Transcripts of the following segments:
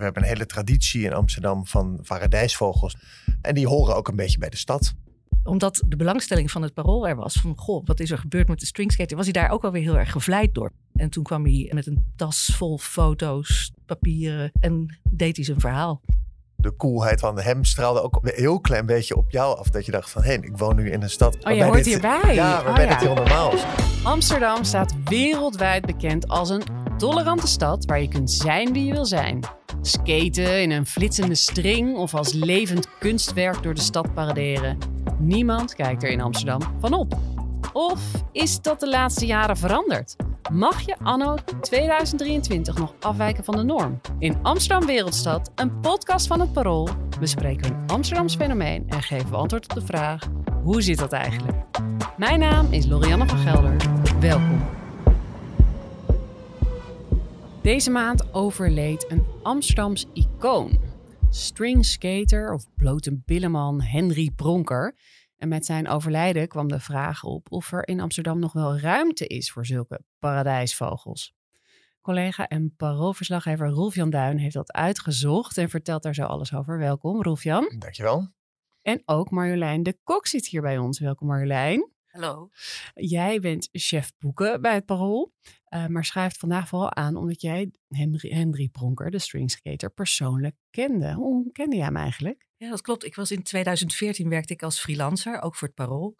We hebben een hele traditie in Amsterdam van paradijsvogels. En die horen ook een beetje bij de stad. Omdat de belangstelling van het parool er was van... goh, wat is er gebeurd met de stringskater? Was hij daar ook alweer heel erg gevleid door. En toen kwam hij met een tas vol foto's, papieren... en deed hij zijn verhaal. De coolheid van hem straalde ook een heel klein beetje op jou af. Dat je dacht van, hé, ik woon nu in een stad... Oh, je hoort hierbij? Ja, waarbij Oh, ja. dit heel normaal is. Amsterdam staat wereldwijd bekend als een tolerante stad waar je kunt zijn wie je wil zijn. Skaten in een flitsende string of als levend kunstwerk door de stad paraderen. Niemand kijkt er in Amsterdam van op. Of is dat de laatste jaren veranderd? Mag je anno 2023 nog afwijken van de norm? In Amsterdam Wereldstad, een podcast van het Parool, bespreken we een Amsterdams fenomeen en geven we antwoord op de vraag: hoe zit dat eigenlijk? Mijn naam is Lorianne van Gelder. Welkom. Deze maand overleed een Amsterdams icoon. Stringskater of blote billenman Henry Bronker. En met zijn overlijden kwam de vraag op of er in Amsterdam nog wel ruimte is voor zulke paradijsvogels. Collega en paroolverslaggever Rolf-Jan Duin heeft dat uitgezocht en vertelt daar zo alles over. Welkom, Rolf-Jan. Dankjewel. En ook Marjolein de Kok zit hier bij ons. Welkom, Marjolein. Hallo. Jij bent chef boeken bij het Parool, eh, maar schrijft vandaag vooral aan omdat jij Henry, Henry Pronker, de stringskater, persoonlijk kende. Hoe kende jij hem eigenlijk? Ja, dat klopt. Ik was in 2014 werkte ik als freelancer, ook voor het Parool.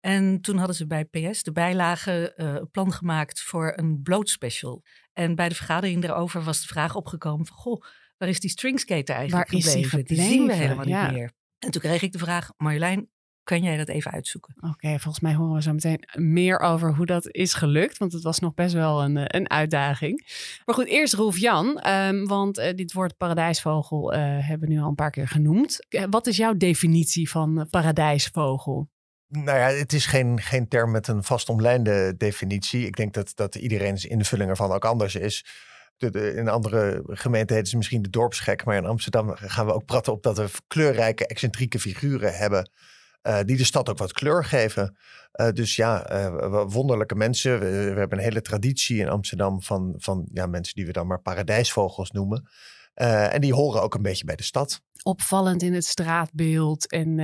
En toen hadden ze bij PS de bijlage eh, een plan gemaakt voor een blootspecial. En bij de vergadering daarover was de vraag opgekomen van... Goh, waar is die stringskater eigenlijk Waar is die gebleven? Die zien we gebleven? helemaal Ja. niet meer. En toen kreeg ik de vraag, Marjolein, kan jij dat even uitzoeken? Oké, volgens mij horen we zo meteen meer over hoe dat is gelukt, want het was nog best wel een, eh, een uitdaging. Maar goed, eerst Rolf Jan, ehm, want eh, dit woord paradijsvogel eh, hebben we nu al een paar keer genoemd. Wat is jouw definitie van paradijsvogel? Nou ja, het is geen, geen term met een vastomlijnde definitie. Ik denk dat, dat iedereen's invulling ervan ook anders is. De, de- in andere gemeenten heet ze misschien de dorpsgek. Maar in Amsterdam gaan we ook praten op dat we kleurrijke, excentrieke figuren hebben. Eh, die de stad ook wat kleur geven. Eh, dus ja, eh, wonderlijke mensen. We, we hebben een hele traditie in Amsterdam van, van ja, mensen die we dan maar paradijsvogels noemen. En die horen ook een beetje bij de stad. opvallend in het straatbeeld. En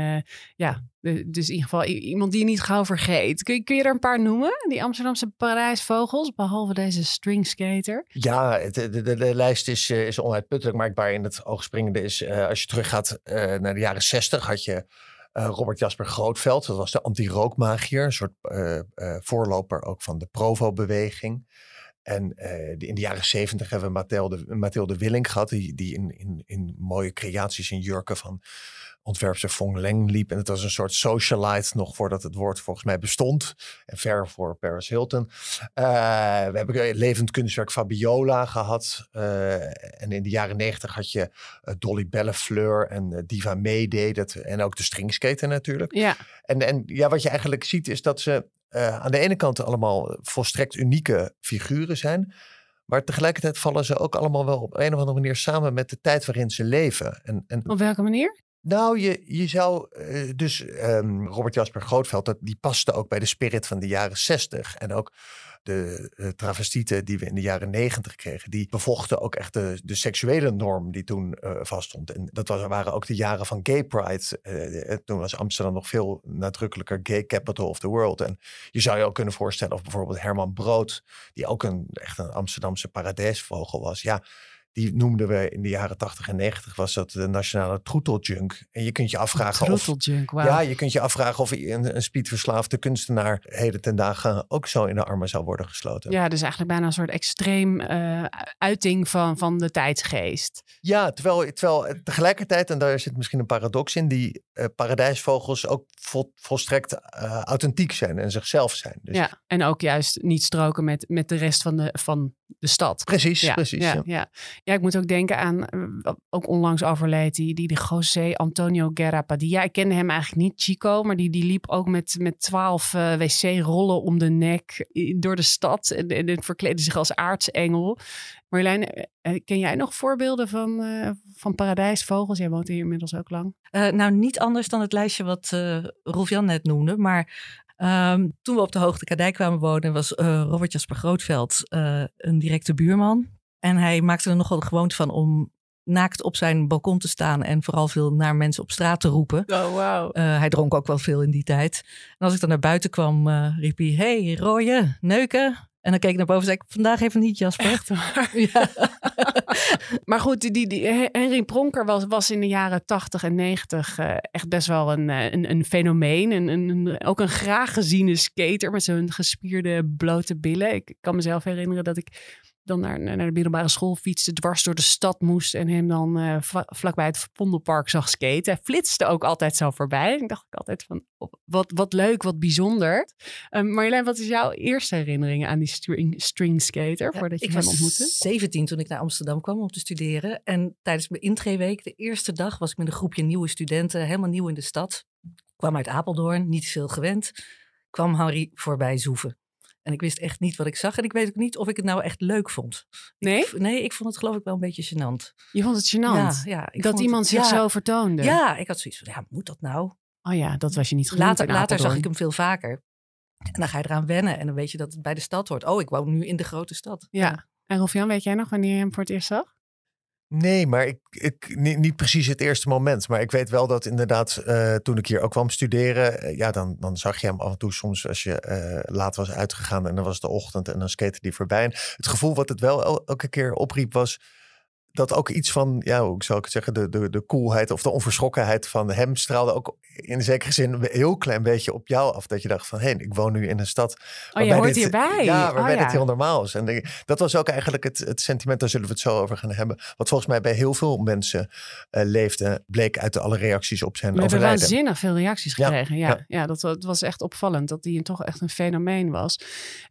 ja, dus in ieder geval iemand die je niet gauw vergeet. Kun je, kun je er een paar noemen? Die Amsterdamse paradijsvogels, behalve deze stringskater. Ja, de, de, de lijst is, is onuitputtelijk. Maar waar in het oog springende is, als je teruggaat naar de jaren zestig, had je eh, Robert Jasper Grootveld. Dat was de anti-rookmagier, een soort eh, eh, voorloper ook van de Provo-beweging. En in de jaren zeventig hebben we Mathilde, Mathilde Willink gehad, die, die in, in, in mooie creaties in jurken van ontwerpster Fong Leng liep. En het was een soort socialite nog voordat het woord volgens mij bestond. En ver voor Paris Hilton. Eh, we hebben levend kunstwerk Fabiola gehad. Eh, en in de jaren negentig had je eh, Dolly Bellefleur en eh, Diva Mayday. Dat, en ook de stringskater natuurlijk. Ja, En, en ja, wat je eigenlijk ziet is dat ze eh, aan de ene kant allemaal volstrekt unieke figuren zijn. Maar tegelijkertijd vallen ze ook allemaal wel op een of andere manier samen met de tijd waarin ze leven. En, en op welke manier? Nou, je, je zou eh, dus ehm, Robert Jasper Grootveld, dat, die paste ook bij de spirit van de jaren zestig. En ook de eh, travestieten die we in de jaren negentig kregen, die bevochten ook echt de, de seksuele norm die toen eh, vaststond. En dat waren ook de jaren van gay pride. Toen was Amsterdam nog veel nadrukkelijker gay capital of the world. En je zou je ook kunnen voorstellen of bijvoorbeeld Herman Brood, die ook een, echt een Amsterdamse paradijsvogel was. Ja, die noemden we in de jaren 80 en 90 was dat de nationale troeteljunk. En je kunt je afvragen of... Ja, je kunt je afvragen of een, een speedverslaafde kunstenaar heden ten dagen ook zo in de armen zou worden gesloten. Ja, dus eigenlijk bijna een soort extreem eh, uiting van, van de tijdsgeest. Ja, terwijl, terwijl eh, tegelijkertijd, en daar zit misschien een paradox in, die eh, paradijsvogels ook vol, volstrekt authentiek zijn en zichzelf zijn. Dus Ja, en ook juist niet stroken met, met de rest van de, van de stad. Precies, Ja, precies. ja, ja. ja. Ja, ik moet ook denken aan, eh, ook onlangs overleed, die, die de José Antonio Guerra Padilla. Ik kende hem eigenlijk niet, Chico, maar die, die liep ook met, met twaalf eh, wc-rollen om de nek door de stad en, en, verkleedde zich als aartsengel. Marjolein, eh, ken jij nog voorbeelden van, van paradijsvogels? Jij woont hier inmiddels ook lang. Nou, niet anders dan het lijstje wat eh Rolf-Jan net noemde. Maar ehm, toen we op de Hoogte Kadijk kwamen wonen, was Robert Jasper Grootveld een directe buurman. En hij maakte er nogal de gewoonte van om naakt op zijn balkon te staan en vooral veel naar mensen op straat te roepen. Oh, wow. Uh, hij dronk ook wel veel in die tijd. En als ik dan naar buiten kwam, uh, riep hij: Hey, rooien, neuken. En dan keek ik naar boven en zei ik, vandaag even niet, Jasper. Echt ja. maar goed, die, die, Henry Pronker was, was in de jaren 80 en 90 uh, echt best wel een, een, een fenomeen. Een, een, ook een graag geziene skater met zo'n gespierde blote billen. Ik kan mezelf herinneren dat ik dan naar, naar de middelbare school fietste, dwars door de stad moest en hem dan uh, vlakbij het Vondelpark zag skaten. Hij flitste ook altijd zo voorbij. Ik dacht ik altijd van, wat, wat leuk, wat bijzonder. Um, Marjolein, wat is jouw eerste herinneringen aan die string, string skater voordat je hem ontmoette? Ik was 17 toen ik naar Amsterdam kwam om te studeren. En tijdens mijn intreeweek, de eerste dag, was ik met een groepje nieuwe studenten, helemaal nieuw in de stad. Ik kwam uit Apeldoorn, niet veel gewend. Kwam Harry voorbij zoeven. En ik wist echt niet wat ik zag. En ik weet ook niet of ik het nou echt leuk vond. Nee? Ik, nee, ik vond het geloof ik wel een beetje gênant. Je vond het gênant? Ja. ja dat iemand het, zich ja, zo vertoonde? Ja, ik had zoiets van, ja, moet dat nou? Oh ja, dat was je niet genoeg Later, later zag ik hem veel vaker. En dan ga je eraan wennen. En dan weet je dat het bij de stad hoort. Oh, ik woon nu in de grote stad. Ja. En Rolf-Jan, weet jij nog wanneer je hem voor het eerst zag? Nee, maar ik, ik, niet, precies het eerste moment. Maar ik weet wel dat inderdaad, uh, toen ik hier ook kwam studeren, uh, ja, dan, dan zag je hem af en toe soms als je uh, laat was uitgegaan en dan was de ochtend en dan skate die voorbij. En het gevoel wat het wel el elke keer opriep was dat ook iets van, ja, hoe zou ik het zeggen, de, de, de coolheid of de onverschrokkenheid van hem straalde ook in zekere zin een heel klein beetje op jou af. Dat je dacht van, hé, hey, ik woon nu in een stad. Oh, je hoort dit, hierbij. Ja, waarbij oh, dit heel normaal is. En dat was ook eigenlijk het, het sentiment, daar zullen we het zo over gaan hebben. Wat volgens mij bij heel veel mensen uh, leefde, bleek uit de alle reacties op zijn we hebben waanzinnig veel reacties gekregen. Ja, ja. ja. dat, dat, was echt opvallend, dat hij toch echt een fenomeen was.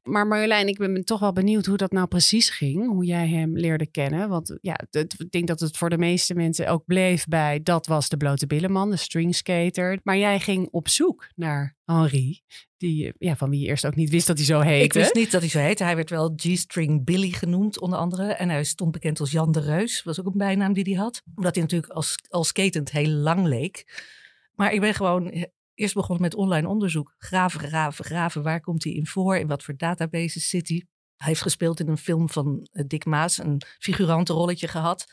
Maar Marjolein, ik ben toch wel benieuwd hoe dat nou precies ging. Hoe jij hem leerde kennen. Want ja, ik denk dat het voor de meeste mensen ook bleef bij dat was de blote billenman, de stringskater. Maar jij ging op zoek naar Henri, die, ja, van wie je eerst ook niet wist dat hij zo heette. Ik wist niet dat hij zo heette. Hij werd wel G-string Billy genoemd, onder andere. En hij stond bekend als Jan de Reus. was ook een bijnaam die hij had. Omdat hij natuurlijk als, als skatend heel lang leek. Maar ik ben gewoon eerst begonnen met online onderzoek. Graven, graven, graven. Waar komt hij in voor? In wat voor databases zit hij? Hij heeft gespeeld in een film van Dick Maas, een figurantenrolletje gehad.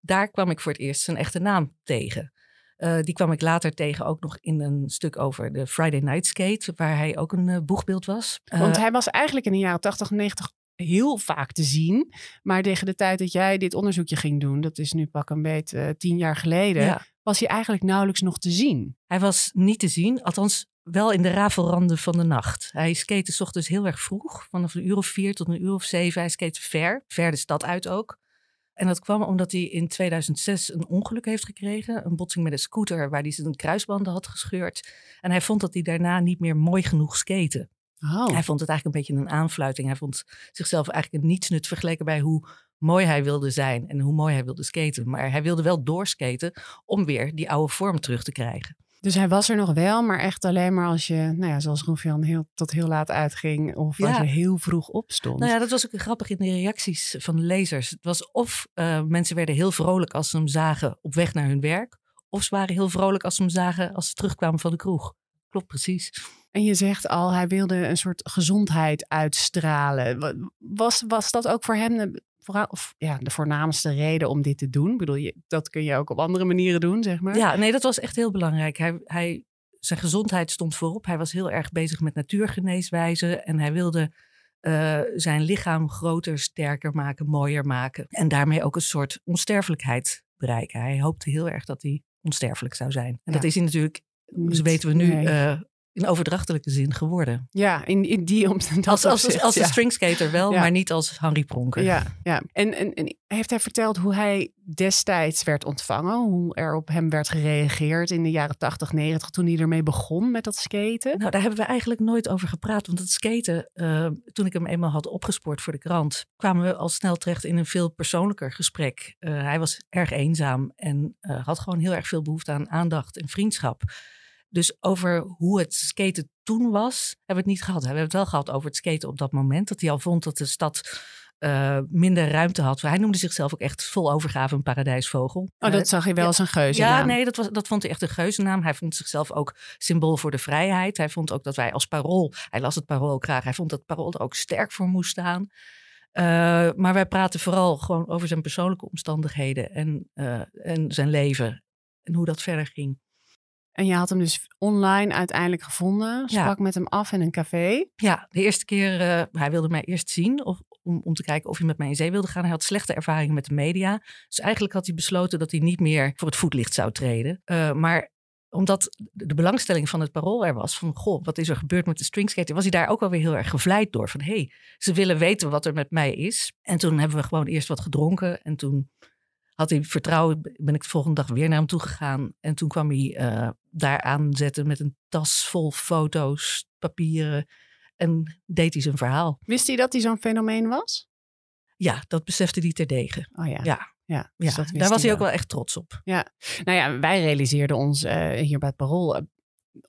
Daar kwam ik voor het eerst zijn echte naam tegen. Uh, die kwam ik later tegen ook nog in een stuk over de Friday Night Skate, waar hij ook een uh, boegbeeld was. Want hij was eigenlijk in de jaren 80, 90 heel vaak te zien. Maar tegen de tijd dat jij dit onderzoekje ging doen, dat is nu pak een beetje tien jaar geleden, ja. was hij eigenlijk nauwelijks nog te zien. Hij was niet te zien, althans wel in de rafelranden van de nacht. Hij skate s ochtends heel erg vroeg, vanaf een uur of vier tot een uur of zeven. Hij skate ver, ver de stad uit ook. En dat kwam omdat hij in 2006 een ongeluk heeft gekregen. Een botsing met een scooter waar hij zijn kruisbanden had gescheurd. En hij vond dat hij daarna niet meer mooi genoeg skaten. Oh. Hij vond het eigenlijk een beetje een aanfluiting. Hij vond zichzelf eigenlijk een nietsnut vergeleken bij hoe mooi hij wilde zijn en hoe mooi hij wilde skaten. Maar hij wilde wel doorskaten om weer die oude vorm terug te krijgen. Dus hij was er nog wel, maar echt alleen maar als je, nou ja, zoals Roefjan, heel, tot heel laat uitging of als je heel vroeg opstond. Nou ja, dat was ook grappig in de reacties van de lezers. Het was of uh, mensen werden heel vrolijk als ze hem zagen op weg naar hun werk, of ze waren heel vrolijk als ze hem zagen als ze terugkwamen van de kroeg. Klopt precies. En je zegt al, hij wilde een soort gezondheid uitstralen. Was, was dat ook voor hem of, ja, de voornaamste reden om dit te doen? Ik bedoel, je, dat kun je ook op andere manieren doen, zeg maar. Ja, nee, dat was echt heel belangrijk. Hij, hij, zijn gezondheid stond voorop. Hij was heel erg bezig met natuurgeneeswijze en hij wilde uh, zijn lichaam groter, sterker maken, mooier maken. En daarmee ook een soort onsterfelijkheid bereiken. Hij hoopte heel erg dat hij onsterfelijk zou zijn. En ja. dat is hij natuurlijk, dus weten we nu, nee. uh, in overdrachtelijke zin geworden. Ja, in, in die omstandigheden. Als, als, als, als een stringskater wel, ja. maar niet als Henry Pronker. Ja, ja. En, en, en heeft hij verteld hoe hij destijds werd ontvangen? Hoe er op hem werd gereageerd in de jaren 80, 90 toen hij ermee begon met dat skaten? Nou, daar hebben we eigenlijk nooit over gepraat. Want het skaten, uh, toen ik hem eenmaal had opgespoord voor de krant, kwamen we al snel terecht in een veel persoonlijker gesprek. Uh, hij was erg eenzaam en uh, had gewoon heel erg veel behoefte aan aandacht en vriendschap. Dus over hoe het skaten toen was, hebben we het niet gehad. We hebben het wel gehad over het skaten op dat moment. Dat hij al vond dat de stad uh, minder ruimte had. Hij noemde zichzelf ook echt vol overgave een paradijsvogel. Oh, dat zag je wel ja, als een geuze. Ja, nee, dat, was, dat vond hij echt een geuzennaam. Hij vond zichzelf ook symbool voor de vrijheid. Hij vond ook dat wij als parool, hij las het parool ook graag. Hij vond dat parool er ook sterk voor moest staan. Uh, maar wij praten vooral gewoon over zijn persoonlijke omstandigheden en, uh, en zijn leven en hoe dat verder ging. En je had hem dus online uiteindelijk gevonden, sprak ja. met hem af in een café. Ja, de eerste keer, uh, hij wilde mij eerst zien of, om, om te kijken of hij met mij in zee wilde gaan. Hij had slechte ervaringen met de media. Dus eigenlijk had hij besloten dat hij niet meer voor het voetlicht zou treden. maar omdat de belangstelling van het parool er was van, goh, wat is er gebeurd met de stringskater, was hij daar ook alweer heel erg gevleid door. Van, hé, hey, ze willen weten wat er met mij is. En toen hebben we gewoon eerst wat gedronken en toen had hij vertrouwen, ben ik de volgende dag weer naar hem toe gegaan. En toen kwam hij uh, daar aanzetten met een tas vol foto's, papieren en deed hij zijn verhaal. Wist hij dat hij zo'n fenomeen was? Ja, dat besefte hij terdege. Oh ja. Ja, ja, dus ja daar was hij ook wel echt trots op. Ja, nou ja, wij realiseerden ons uh, hier bij het Parool uh,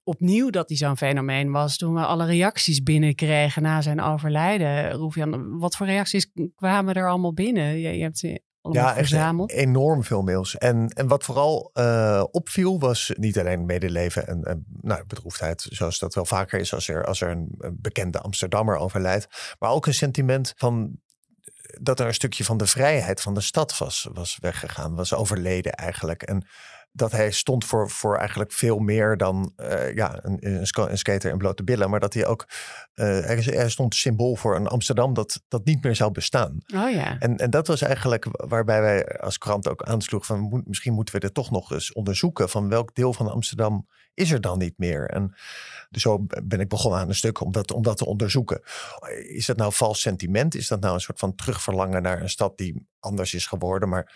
opnieuw dat hij zo'n fenomeen was toen we alle reacties binnenkregen na zijn overlijden. Roefjan, wat voor reacties kwamen er allemaal binnen? Je, je hebt ze ja, echt enorm veel mails. En, en wat vooral uh, opviel was niet alleen medeleven en, en nou, bedroefdheid, zoals dat wel vaker is als er, als er een, een bekende Amsterdammer overlijdt, maar ook een sentiment van dat er een stukje van de vrijheid van de stad was, was weggegaan, was overleden eigenlijk. En dat hij stond voor, voor eigenlijk veel meer dan uh, ja, een, een, skater in blote billen. Maar dat hij ook, uh, hij, hij, stond symbool voor een Amsterdam dat, dat niet meer zou bestaan. Oh ja. En, en dat was eigenlijk waarbij wij als krant ook aansloegen van misschien moeten we dit toch nog eens onderzoeken. Van welk deel van Amsterdam is er dan niet meer? En dus zo ben ik begonnen aan een stuk om dat, om dat te onderzoeken. Is dat nou vals sentiment? Is dat nou een soort van terugverlangen naar een stad die anders is geworden, maar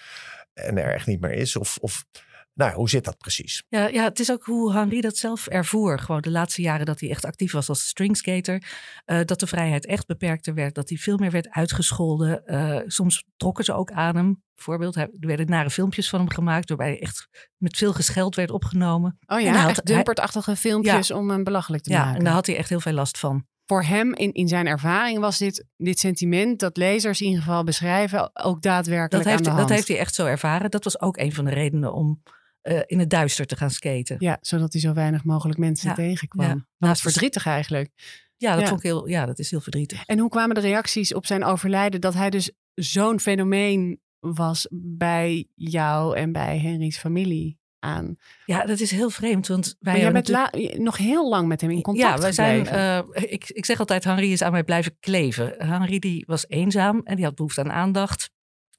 en er echt niet meer is? Of, of nou, hoe zit dat precies? Ja, ja, het is ook hoe Henri dat zelf ervoer. Gewoon de laatste jaren dat hij echt actief was als stringskater. Uh, dat de vrijheid echt beperkter werd. Dat hij veel meer werd uitgescholden. Uh, soms trokken ze ook aan hem. Bijvoorbeeld, er werden nare filmpjes van hem gemaakt. Waarbij hij echt met veel gescheld werd opgenomen. Oh ja, hij echt dumpertachtige filmpjes om hem belachelijk te ja, maken. Ja, en daar had hij echt heel veel last van voor hem in, in zijn ervaring was dit, dit sentiment dat lezers in ieder geval beschrijven ook daadwerkelijk dat heeft, aan de hand. Dat heeft hij echt zo ervaren. Dat was ook een van de redenen om uh, in het duister te gaan skaten. Ja, zodat hij zo weinig mogelijk mensen ja. tegenkwam. Ja. Naast verdrietig eigenlijk. Ja, dat, ja. Vond ik heel, ja, dat is heel verdrietig. En hoe kwamen de reacties op zijn overlijden dat hij dus zo'n fenomeen was bij jou en bij Henry's familie? Aan. Ja, dat is heel vreemd. Want wij maar jij bent natuurlijk... nog heel lang met hem in contact Ja, wij zijn. Uh, ik, ik zeg altijd: Henry is aan mij blijven kleven. Henry die was eenzaam en die had behoefte aan aandacht.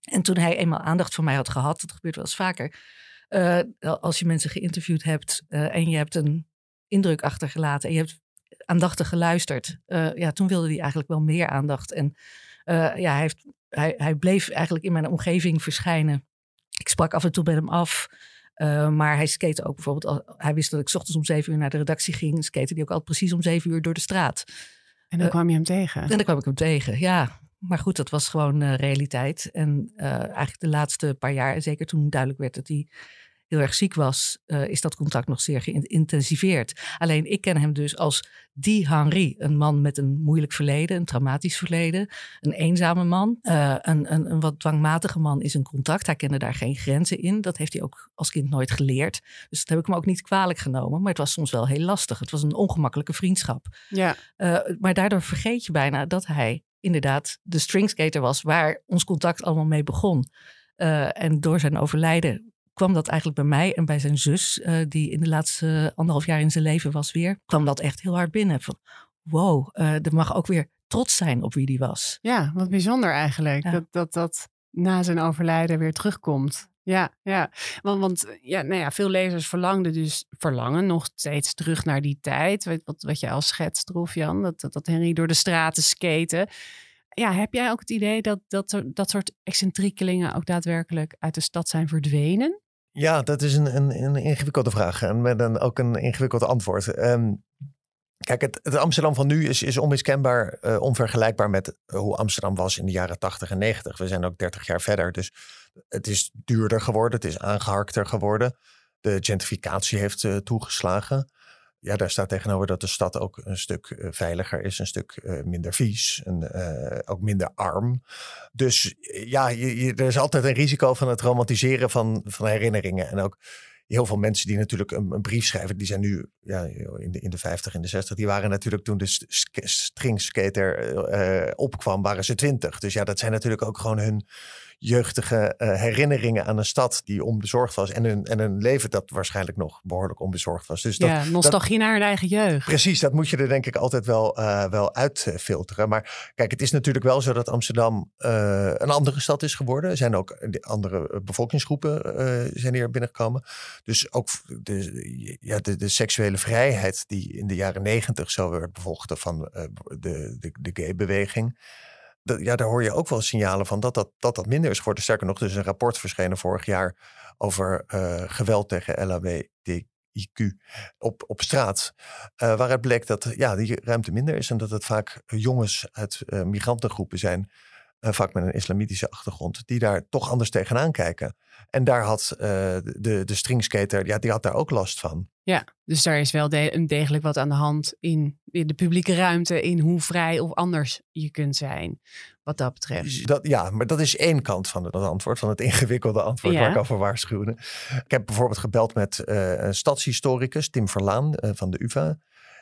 En toen hij eenmaal aandacht van mij had gehad, dat gebeurt wel eens vaker, uh, als je mensen geïnterviewd hebt uh, en je hebt een indruk achtergelaten en je hebt aandachtig geluisterd, uh, ja, toen wilde hij eigenlijk wel meer aandacht. En ja, hij, heeft, hij, hij bleef eigenlijk in mijn omgeving verschijnen. Ik sprak af en toe met hem af. maar hij skate ook bijvoorbeeld. Hij wist dat ik ochtends om zeven uur naar de redactie ging. Skate hij ook altijd precies om zeven uur door de straat. En dan kwam je hem tegen? En dan kwam ik hem tegen, ja. Maar goed, dat was gewoon uh, realiteit. En eigenlijk de laatste paar jaar, zeker toen duidelijk werd dat hij heel erg ziek was, uh, is dat contact nog zeer geïntensiveerd. Alleen ik ken hem dus als die Henri, een man met een moeilijk verleden, een traumatisch verleden, een eenzame man, uh, een, een, een, wat dwangmatige man is een contact. Hij kende daar geen grenzen in. Dat heeft hij ook als kind nooit geleerd. Dus dat heb ik hem ook niet kwalijk genomen. Maar het was soms wel heel lastig. Het was een ongemakkelijke vriendschap. Ja. Uh, maar daardoor vergeet je bijna dat hij inderdaad de stringskater was waar ons contact allemaal mee begon. Uh, en door zijn overlijden kwam dat eigenlijk bij mij en bij zijn zus, uh, die in de laatste anderhalf jaar in zijn leven was weer, kwam dat echt heel hard binnen. Van wow, uh, er mag ook weer trots zijn op wie die was. Ja, wat bijzonder eigenlijk. Ja. Dat, dat dat na zijn overlijden weer terugkomt. Ja, ja. Want, want ja, nou ja, veel lezers verlangden dus, verlangen nog steeds terug naar die tijd. Wat, wat, wat jij al schetst, Jan, dat, dat, dat Henry door de straten skaten. Ja, heb jij ook het idee dat dat, dat soort excentriekelingen ook daadwerkelijk uit de stad zijn verdwenen? Ja, dat is een, een, een ingewikkelde vraag en met een, ook een ingewikkeld antwoord. Um, kijk, het, Amsterdam van nu is, is onmiskenbaar uh, onvergelijkbaar met hoe Amsterdam was in de jaren 80 en 90. We zijn ook 30 jaar verder, dus het is duurder geworden, het is aangeharkter geworden. De gentrificatie heeft uh, toegeslagen ja, daar staat tegenover dat de stad ook een stuk uh, veiliger is, een stuk uh, minder vies en uh, ook minder arm. Dus ja, er is altijd een risico van het romantiseren van, van herinneringen. En ook heel veel mensen die natuurlijk een, een brief schrijven, die zijn nu ja, in, de, in de 50, in de 60, die waren natuurlijk toen de stringskater opkwam, waren ze 20. Dus ja, dat zijn natuurlijk ook gewoon hun jeugdige uh, herinneringen aan een stad die onbezorgd was. En een, en een leven dat waarschijnlijk nog behoorlijk onbezorgd was. Dus dat, ja, nostalgie naar hun eigen jeugd. Precies, dat moet je er denk ik altijd wel, uh, wel uitfilteren. Maar kijk, het is natuurlijk wel zo dat Amsterdam uh, een andere stad is geworden. Er zijn ook andere bevolkingsgroepen zijn hier binnengekomen. Dus ook de, ja, de, de seksuele vrijheid die in de jaren negentig zo werd bevochten van de, de, de gay-beweging ja, daar hoor je ook wel signalen van dat dat, dat, dat minder is geworden. Sterker nog, er is een rapport verschenen vorig jaar over uh, geweld tegen LHBTIQ op, op straat. Uh, waaruit bleek dat ja, die ruimte minder is en dat het vaak jongens uit migrantengroepen zijn vaak met een islamitische achtergrond, die daar toch anders tegenaan kijken. En daar had uh, de, de stringskater, ja, die had daar ook last van. Ja, dus daar is wel de, een degelijk wat aan de hand in, in, de publieke ruimte, in hoe vrij of anders je kunt zijn, wat dat betreft. Dat, ja, maar dat is één kant van het antwoord, van het ingewikkelde antwoord ja. waar ik over waarschuwde. Ik heb bijvoorbeeld gebeld met uh, een stadshistoricus, Tim Verlaan van de UvA.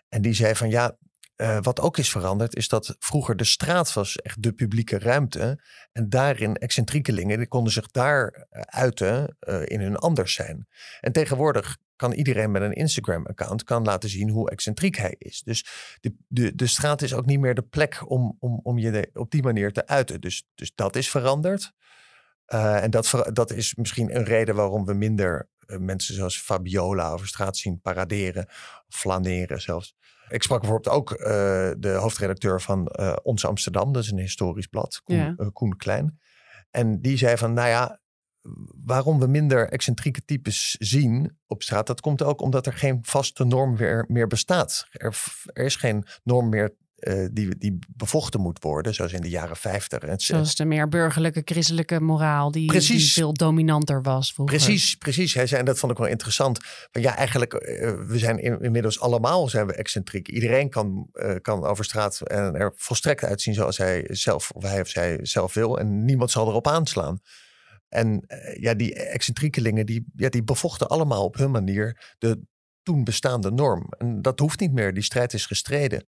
En die zei van ja, uh, wat ook is veranderd, is dat vroeger de straat was echt de publieke ruimte. En daarin excentriekelingen, die konden zich daar eh, uiten uh, in hun anders zijn. En tegenwoordig kan iedereen met een Instagram-account kan laten zien hoe excentriek hij is. Dus de, de, de straat is ook niet meer de plek om, om, om je op die manier te uiten. Dus, dus dat is veranderd. En dat, dat is misschien een reden waarom we minder mensen zoals Fabiola over straat zien paraderen, flaneren zelfs. Ik sprak bijvoorbeeld ook uh, de hoofdredacteur van uh, Ons Amsterdam, dat is een historisch blad, Koen, ja. uh, Koen, Klein. En die zei van, nou ja, waarom we minder excentrieke types zien op straat, dat komt ook omdat er geen vaste norm meer, meer bestaat. Er, er is geen norm meer uh, die, die bevochten moet worden, zoals in de jaren 50. En zoals de meer burgerlijke, christelijke moraal, die, precies, die veel dominanter was. Vroeger. Precies, precies. Hij zei, en dat vond ik wel interessant. Maar ja, eigenlijk, uh, we zijn in, inmiddels allemaal zijn we excentriek. Iedereen kan, uh, kan over straat en er volstrekt uitzien zoals hij zelf, of hij of zij zelf wil. En niemand zal erop aanslaan. En ja, die excentriekelingen, die, ja, die bevochten allemaal op hun manier de toen bestaande norm. En dat hoeft niet meer. Die strijd is gestreden.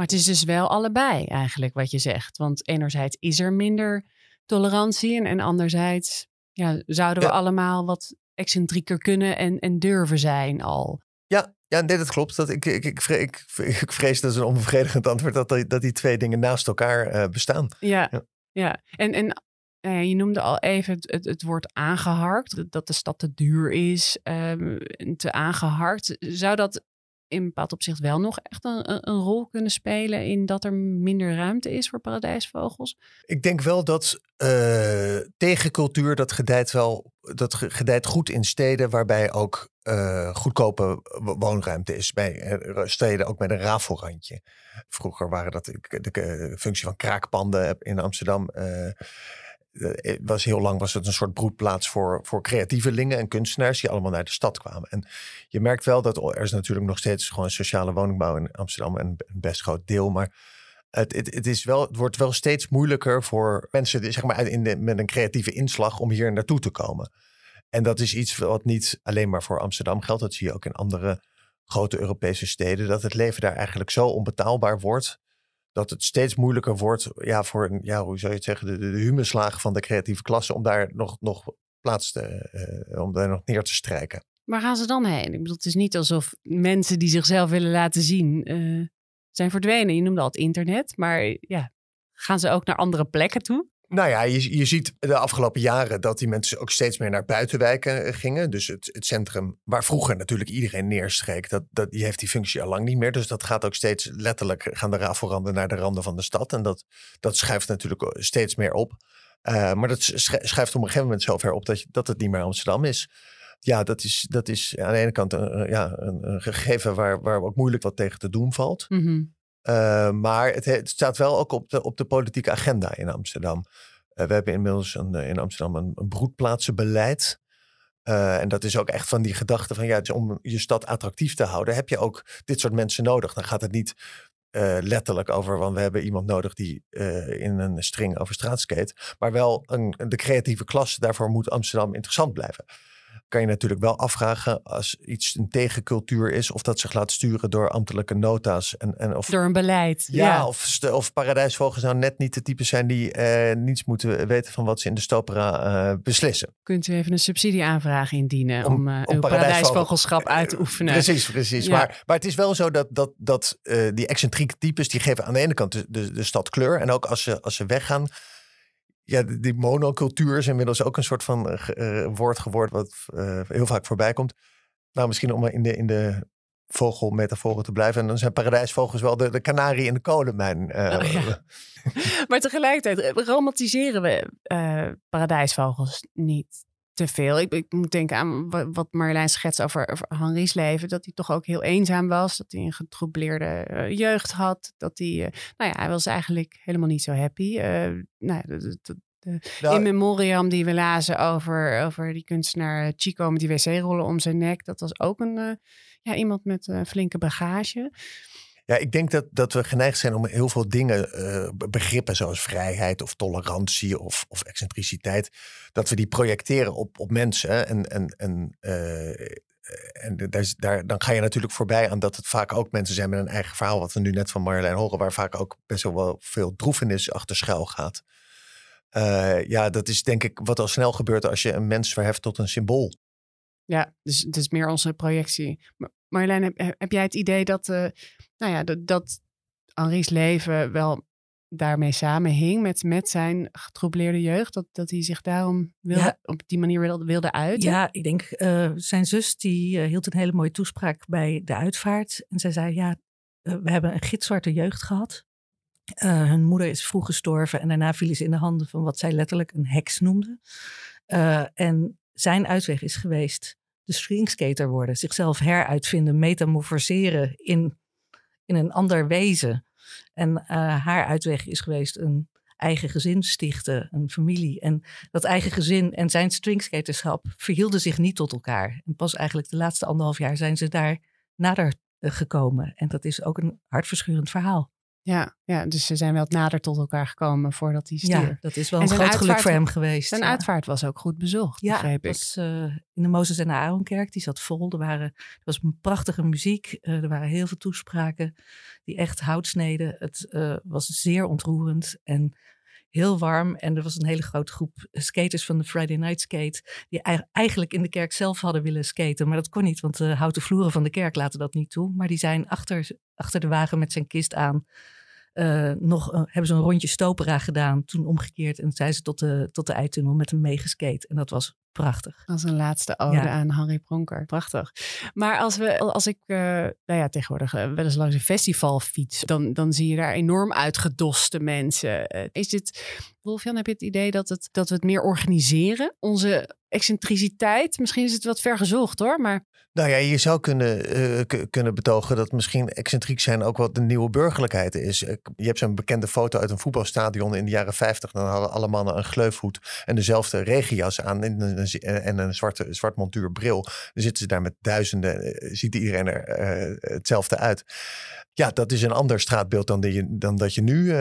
Maar het is dus wel allebei eigenlijk wat je zegt. Want enerzijds is er minder tolerantie en, en anderzijds ja, zouden we ja. allemaal wat excentrieker kunnen en, en durven zijn al. Ja, ja, nee, dat klopt. Dat ik, ik, ik, ik, ik vrees dat is een onbevredigend antwoord dat, die, dat die twee dingen naast elkaar uh, bestaan. Ja, ja. ja. en, en uh, je noemde al even het, het, het, woord aangeharkt, dat de stad te duur is, um, te aangeharkt. Zou dat in bepaald opzicht wel nog echt een, rol kunnen spelen in dat er minder ruimte is voor paradijsvogels? Ik denk wel dat uh, tegencultuur dat gedijt wel dat gedijt goed in steden waarbij ook uh, goedkope woonruimte is. Bij steden ook met een rafelrandje. Vroeger waren dat de, functie van kraakpanden in Amsterdam. Was heel lang was het een soort broedplaats voor, voor creatievelingen en kunstenaars die allemaal naar de stad kwamen. En je merkt wel dat er is natuurlijk nog steeds gewoon sociale woningbouw in Amsterdam een, een best groot deel. Maar het, het, het, is wel, het wordt wel steeds moeilijker voor mensen zeg maar, in de, met een creatieve inslag om hier naartoe te komen. En dat is iets wat niet alleen maar voor Amsterdam geldt. Dat zie je ook in andere grote Europese steden. Dat het leven daar eigenlijk zo onbetaalbaar wordt dat het steeds moeilijker wordt ja, voor ja, hoe zou je het zeggen, de, de, humeslaag van de creatieve klasse om daar nog, nog plaats te, uh, om daar nog neer te strijken. Waar gaan ze dan heen? Ik bedoel, het is niet alsof mensen die zichzelf willen laten zien uh, zijn verdwenen. Je noemde al het internet, maar ja, gaan ze ook naar andere plekken toe? Nou ja, je, je ziet de afgelopen jaren dat die mensen ook steeds meer naar buitenwijken eh, gingen. Dus het, het centrum waar vroeger natuurlijk iedereen neerstreek, dat, dat, die heeft die functie al lang niet meer. Dus dat gaat ook steeds letterlijk, gaan de rafelranden naar de randen van de stad. En dat, dat schuift natuurlijk steeds meer op. Uh, maar dat schuift op een gegeven moment zover op dat, dat het niet meer Amsterdam is. Ja, dat is, dat is aan de ene kant een, ja, een, gegeven waar, waar ook moeilijk wat tegen te doen valt. Mm. Uh, maar het, staat wel ook op de, op de politieke agenda in Amsterdam. Uh, we hebben inmiddels een, in Amsterdam een, broedplaatsenbeleid. Uh, en dat is ook echt van die gedachte van ja, om je stad attractief te houden, heb je ook dit soort mensen nodig. Dan gaat het niet letterlijk over, want we hebben iemand nodig die in een string over straat skate. Maar wel een, de creatieve klasse, daarvoor moet Amsterdam interessant blijven. Kan je natuurlijk wel afvragen als iets een tegencultuur is, of dat zich laat sturen door ambtelijke nota's. En, en of, Door een beleid. ja, Ja, Of, of paradijsvogels nou net niet de type zijn die eh, niets moeten weten van wat ze in de stopera eh, beslissen. Kunt u even een subsidieaanvraag indienen om, Om- eh, om paradijsvogelschap uit te oefenen? Precies, precies. Ja. Maar, maar het is wel zo dat, dat, dat eh, die excentrieke types, die geven aan de ene kant de, de, de stad kleur. En ook als ze, als ze weggaan, ja, die- monocultuur is inmiddels ook een soort van eh, woord geworden wat eh, heel vaak voorbij komt. Nou, misschien om in de, in de vogelmetaforen te blijven. En dan zijn paradijsvogels wel de, de kanarie in de kolenmijn. Oh, ja. Maar tegelijkertijd romantiseren we paradijsvogels niet te veel. Ik, ik moet denken aan wa- wat Marjolein schetst over, over Henri's leven. Dat hij toch ook heel eenzaam was. Dat hij een getroubleerde eh, jeugd had. Dat hij, eh, nou ja, hij was eigenlijk helemaal niet zo happy. Eh, nou de, de- de- Nou, in memoriam die we lazen over, over die kunstenaar Chico met die wc-rollen om zijn nek. Dat was ook een, ja, iemand met een flinke bagage. Ja, ik denk dat, dat we geneigd zijn om heel veel dingen, eh, be- begrippen zoals vrijheid of tolerantie of, of excentriciteit, dat we die projecteren op, op mensen. En, en, en, eh, en daar, daar, dan ga je natuurlijk voorbij aan dat het vaak ook mensen zijn met een eigen verhaal, wat we nu net van Marjolein horen, waar vaak ook best wel wel veel droefenis achter schuil gaat. Eh, ja, dat is denk ik wat al snel gebeurt als je een mens verheft tot een symbool. Ja, dus het is meer onze projectie. Maar Marjolein, heb, heb jij het idee dat, eh, nou ja, dat, dat Henri's leven wel daarmee samenhing met, met zijn getroubleerde jeugd? Dat, dat hij zich daarom wilde, Ja. op die manier wilde, wilde uiten? Ja, ik denk, eh, zijn zus die eh, hield een hele mooie toespraak bij de uitvaart. En zij zei, ja, we hebben een gitzwarte jeugd gehad. Eh, hun moeder is vroeg gestorven en daarna vielen ze in de handen van wat zij letterlijk een heks noemde. En zijn uitweg is geweest stringskater worden, zichzelf heruitvinden, metamorfoseren in, in een ander wezen. En eh, haar uitweg is geweest een eigen gezin stichten, een familie. En dat eigen gezin en zijn stringskaterschap verhielden zich niet tot elkaar. En pas eigenlijk de laatste anderhalf jaar zijn ze daar nader eh, gekomen. En dat is ook een hartverscheurend verhaal. Ja, ja, dus ze zijn wel nader tot elkaar gekomen voordat hij stierf. Ja, dat is wel En een groot geluk voor hem geweest. Zijn ja. uitvaart was ook goed bezocht, Ja, begreep ik. was eh, in de Mozes en de Aaronkerk. Die zat vol. Er, waren, er was een prachtige muziek. eh, er waren heel veel toespraken die echt hout sneden. Het eh, was zeer ontroerend en heel warm. En er was een hele grote groep skaters van de Friday Night Skate... die ei- eigenlijk in de kerk zelf hadden willen skaten. Maar dat kon niet, want de houten vloeren van de kerk laten dat niet toe. Maar die zijn achter, achter de wagen met zijn kist aan... eh, nog een- hebben ze een rondje stopera gedaan, toen omgekeerd. En zijn ze tot de, tot de eitunnel met hem meegeskate. En dat was prachtig. Als een laatste ode Ja. aan Harry Pronker. Prachtig. Maar als, we, als ik uh, nou ja, tegenwoordig wel eens langs een festival fiets, dan, dan zie je daar enorm uitgedoste mensen. Is dit, Wolfjan, heb je het idee dat, het, dat we het meer organiseren? Onze excentriciteit? Misschien is het wat ver gezocht hoor, maar... Nou ja, je zou kunnen, k- kunnen betogen dat misschien excentriek zijn ook wat de nieuwe burgerlijkheid is. Je hebt zo'n bekende foto uit een voetbalstadion in de jaren 50. Dan hadden alle mannen een gleufhoed en dezelfde regenjas aan en een, en een zwarte, zwart montuurbril. Dan zitten ze daar met duizenden, ziet iedereen er hetzelfde uit. Ja, dat is een ander straatbeeld dan, dan dat je nu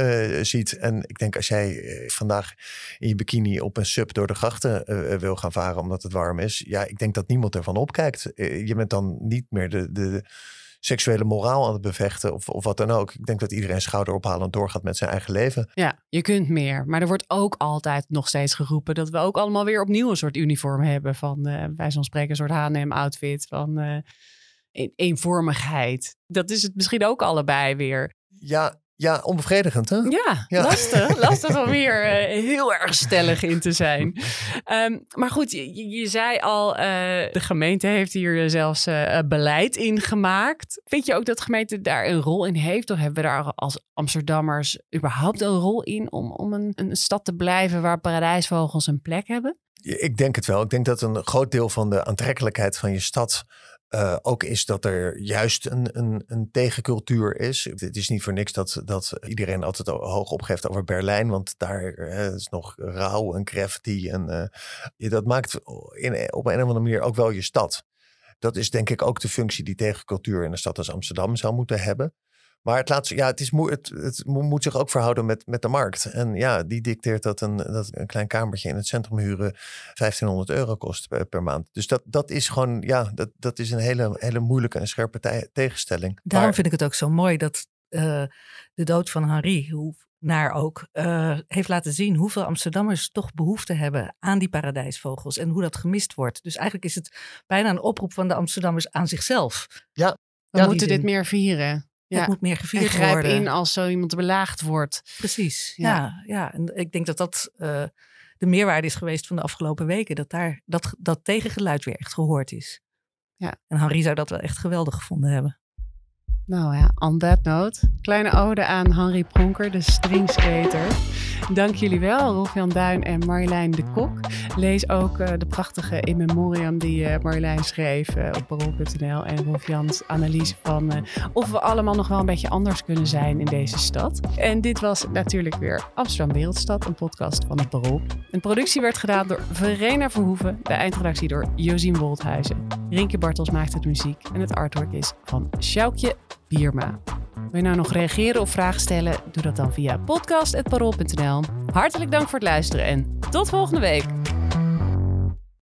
ziet. En ik denk als jij vandaag in je bikini op een sub door de grachten uh, wil gaan varen omdat het warm is. Ja, ik denk dat niemand ervan opkijkt. je bent dan niet meer de, de seksuele moraal aan het bevechten of, of wat dan ook. Ik denk dat iedereen schouderophalend doorgaat met zijn eigen leven. Ja, je kunt meer. Maar er wordt ook altijd nog steeds geroepen dat we ook allemaal weer opnieuw een soort uniform hebben. Van uh, wij zo'n spreken een soort H&M outfit van uh, eenvormigheid. Dat is het misschien ook allebei weer. Ja, ja, onbevredigend, hè? Ja, ja. lastig. lastig om hier uh, heel erg stellig in te zijn. Um, maar goed, je, je zei al, uh, de gemeente heeft hier zelfs uh, beleid in gemaakt. Vind je ook dat de gemeente daar een rol in heeft? Of hebben we daar als Amsterdammers überhaupt een rol in om, om een, een stad te blijven waar paradijsvogels een plek hebben? Ik denk het wel. Ik denk dat een groot deel van de aantrekkelijkheid van je stad uh, ook is dat er juist een, een, een, tegencultuur is. Het is niet voor niks dat, dat iedereen altijd hoog opgeeft over Berlijn, want daar uh, is nog rauw en graffiti. En uh, dat maakt in, op een of andere manier ook wel je stad. Dat is denk ik ook de functie die tegencultuur in een stad als Amsterdam zou moeten hebben. Maar het, laat, ja, het, is moe, het, het moet zich ook verhouden met, met de markt. En ja, die dicteert dat een, dat een klein kamertje in het centrum huren 1500 euro kost per, maand. Dus dat, dat is gewoon, ja, dat, dat is een hele, hele moeilijke en scherpe tegenstelling. Daarom vind ik het ook zo mooi dat uh, de dood van Henri, hoe naar ook, uh, heeft laten zien hoeveel Amsterdammers toch behoefte hebben aan die paradijsvogels en hoe dat gemist wordt. Dus eigenlijk is het bijna een oproep van de Amsterdammers aan zichzelf. Ja, we moeten dit meer vieren. Ja. Het moet meer gevierd en grijp worden. in als zo iemand belaagd wordt. Precies, ja. ja, En ik denk dat dat uh, de meerwaarde is geweest van de afgelopen weken. Dat daar dat, dat tegengeluid weer echt gehoord is. Ja. En Henri zou dat wel echt geweldig gevonden hebben. Nou ja, on that note. Kleine ode aan Henry Pronker, de stringskater. Dank jullie wel, Rolf-Jan Duin en Marjolein de Kok. Lees ook uh, de prachtige in memoriam die uh, Marjolein schreef uh, op parool.nl. En Rolf-Jans analyse van of we allemaal nog wel een beetje anders kunnen zijn in deze stad. En dit was natuurlijk weer Amsterdam Wereldstad, een podcast van het Parool. Een productie werd gedaan door Verena Verhoeven, de eindredactie door Josien Woldhuizen. Rinke Bartels maakte de muziek en het artwork is van Sjoukje Bierma. Wil je nou nog reageren of vragen stellen? Doe dat dan via podcast.parool.nl. Hartelijk dank voor het luisteren en tot volgende week.